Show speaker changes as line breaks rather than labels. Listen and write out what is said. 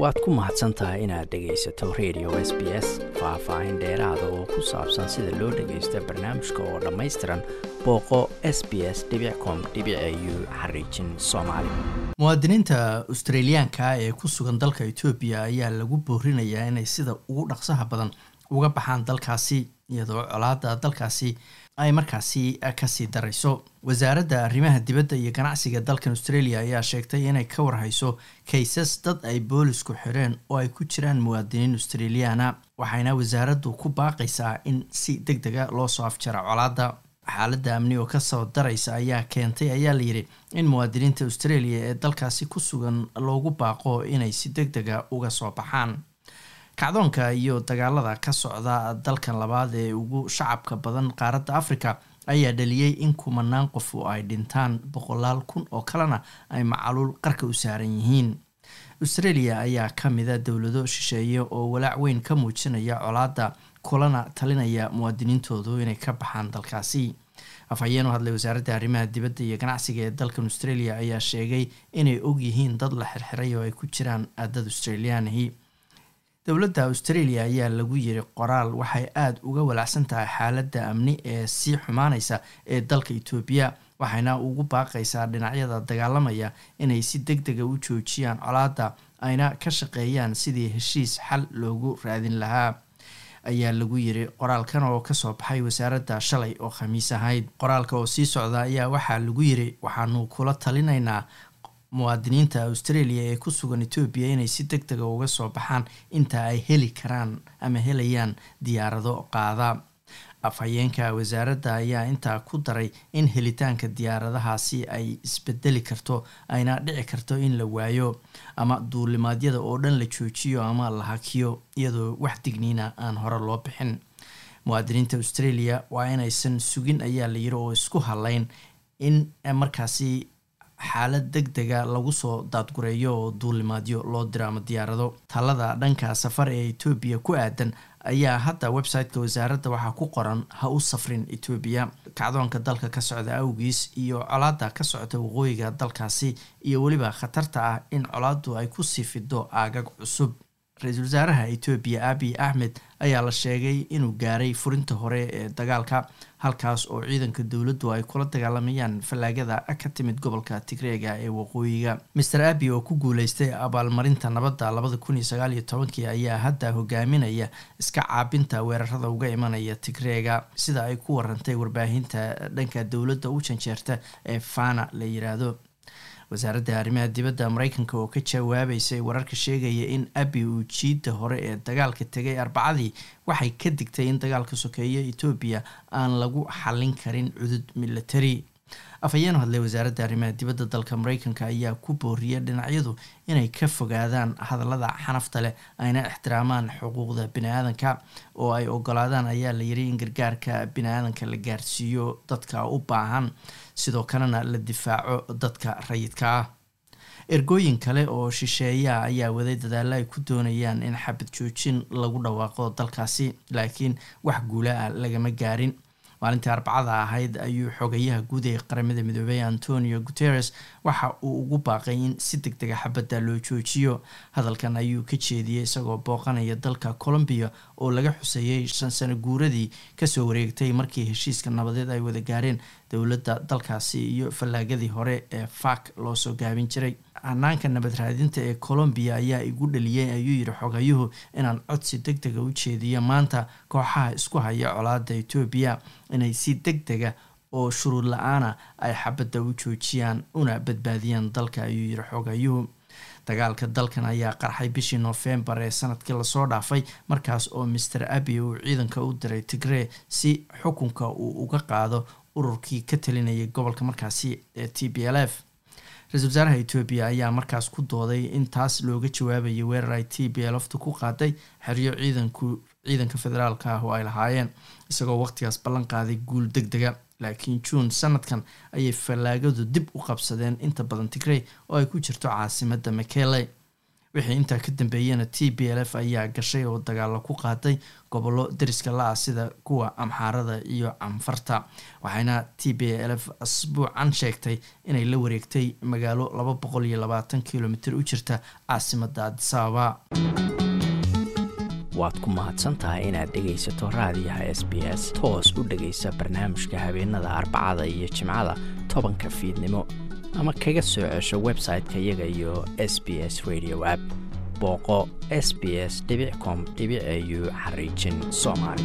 waad ku mahadsan tahay inaad dhegaysato radio s b s faah-faahin dheeraada oo ku saabsan sida loo dhagaysto barnaamijka oo dhammaystiran booqo s b s com u xariijin soomaali. Muwaadiniinta australiyaanka ee ku sugan dalka etoobiya ayaa lagu boorinayaa inay sida ugu dhaqsaha badan uga baxaan dalkaasi iyadoo colaada dalkaasi ay markaasi ka sii darayso. Wasaaradda arrimaha dibadda iyo ganacsiga dalkan australia ayaa sheegtay inay ka warhayso kaysas dad ay boolisku xireen oo ay ku jiraan muwaadiniin australiyaana waxayna wasaaraddu ku baaqaysaa in si deg dega loo soo afjara colaadda. Xaaladda amni oo ka soo daraysa ayaa keentay ayaa layidhi in muwaadiniinta australia ee dalkaasi ku sugan loogu baaqo inay si deg dega uga soo baxaan kacdoonka iyo dagaalada ka socda dalkan labaad ee ugu shacabka badan qaaradda africa ayaa dhaliyey in kumanaan qof oo ay dhintaan boqolaal kun oo kalena ay macaluul qarka u saaran yihiin. Australia ayaa ka mida dowlado shisheeye oo walaac weyn ka muujinaya colaadda kulana talinaya muwaadiniintoodu inay ka baxaan dalkaasi. Afhayeen u hadlay wasaaradda arrimaha dibadda iyo ganacsiga ee dalkan australia ayaa sheegay inay og yihiin dad la xirxiray oo ay ku jiraan dad australiyaanihi dowladda australia ayaa lagu yiri qoraal waxay aada uga walacsan tahay xaaladda amni ee sii xumaanaysa ee dalka etoobiya waxayna ugu baaqaysaa dhinacyada dagaalamaya inay si deg dega u joojiyaan colaadda ayna ka shaqeeyaan sidii heshiis xal loogu raadin lahaa ayaa lagu yiri qoraalkan oo ka soo baxay wasaaradda shalay oo khamiis ahayd. Qoraalka oo sii socda ayaa waxaa lagu yiri waxaanu kula talinaynaa muwaadiniinta australia ee ku sugan etoobiya inay si deg dega uga soo baxaan inta ay heli karaan ama helayaan diyaarado qaada. Afhayeenka wasaaradda ayaa intaa ku daray in helitaanka diyaaradahaasi ay isbedeli karto ayna dhici karto in la waayo ama duulimaadyada oo dhan la joojiyo ama la hakiyo iyadoo wax digniina aan hore loo bixin. Muwaadiniinta australia waa inaysan sugin ayaa la yiri oo isku halayn in markaasi xaalad deg dega lagu soo daadgureeyo oo duulimaadyo loo diro diyaarado. Talada dhanka safar ee etoobiya ku aadan ayaa hadda website-ka wasaaradda waxaa ku qoran ha u safrin etoobiya kacdoonka dalka ka socda awgiis iyo colaadda ka socda waqooyiga dalkaasi iyo weliba khatarta ah in colaaddu ay ku sii fido aagag cusub ra'iisul wasaaraha etoobiya abiy axmed ayaa la sheegay inuu gaaray furinta hore ee dagaalka halkaas oo ciidanka dowladdu ay kula dagaalamayaan fallaagada ka timid gobolka tigreega ee waqooyiga. Master abi oo ku guuleystay abaalmarinta nabadda labada kun iyo sagaal iyo tobankii ayaa hadda hogaaminaya iska caabinta weerarada uga imanaya tigreega sida ay ku warantay warbaahinta dhanka dowladda u janjeerta ee fana la yiraahdo wasaaradda arrimaha dibadda mareykanka oo ka jawaabeysay wararka sheegaya in abi uu jiidda hore ee dagaalka tegay arbacadii waxay ka digtay in dagaalka sokeeya etoobiya aan lagu xallin karin cudud military afhayeen hadlay wasaaradda arrimaha dibadda dalka mareykanka ayaa ku booriyay dhinacyadu inay ka fogaadaan hadallada xanafta leh ayna ixtiraamaan xuquuqda bini-aadanka oo ay ogolaadaan ayaa la yiri in gargaarka bini-aadanka la gaarsiiyo dadka u baahan sidoo kalena la difaaco dadka rayidka ah. Ergooyin kale oo shisheeya ayaa waday dadaalo ay ku doonayaan in xabad joojin lagu dhawaaqo dalkaasi laakiin wax guula ah lagama gaarin maalintii arbacada ahayd ayuu xogayaha guud ee qaramada midoobey antonio guteres waxa uu ugu baaqay in si deg dega xabadda loo joojiyo. Hadalkan ayuu ka jeediyey isagoo booqanaya dalka colombiya oo laga xuseeyey shan sano guuradii ka soo wareegtay markii heshiiska nabadeed ay wada gaareen dowladda dalkaasi iyo fallaagadii hore ee fak loosoo gaabin jiray. Hanaanka nabad raadinta ee colombiya ayaa igu dhaliyey ayuu yiri xogayuhu inaan codsi deg dega u jeediyo. Maanta kooxaha isku haya colaada etoobiya inay si deg dega oo shuruud la'aana ay xabadda u joojiyaan una badbaadiyaan dalka ayuu yiri xogayuhu dagaalka dalkan ayaa qarxay bishii noofembar ee sannadkii la soo dhaafay markaas oo master abi uu ciidanka u diray tigree si xukunka uu uga qaado ururkii ka talinayay gobolka markaasi ee t b l f ra'isul wasaaraha etoobiya ayaa markaas ku dooday in taas looga jawaabayay weerar ay t b lfta ku qaaday xeryo ciidanku ciidanka federaalka ah oo ay lahaayeen isagoo waqtigaas ballan qaaday guul deg dega laakiin juun sanadkan ayay fallaagadu dib u qabsadeen inta badan tigrey oo ay ku jirto caasimadda makele
wixii intaa ka dambeeyana t b l f ayaa gashay oo dagaalo ku qaaday gobollo deriska la-ah sida kuwa amxaarada iyo canfarta waxayna t b l f asbuucan sheegtay inay la wareegtay magaalo laba boqol iyo labaatan kilomitr u jirta caasimada adisababa
waad ku mahadsantahay inaad dhegaysato raadiyaha s b s toos u dhegaysa barnaamijka habeenada arbacada iyo jimcada tobanka fiidnimo ama kaga soo cesho website-ka iyaga iyo s b s radio app booqo s b s com au xariijin soomaali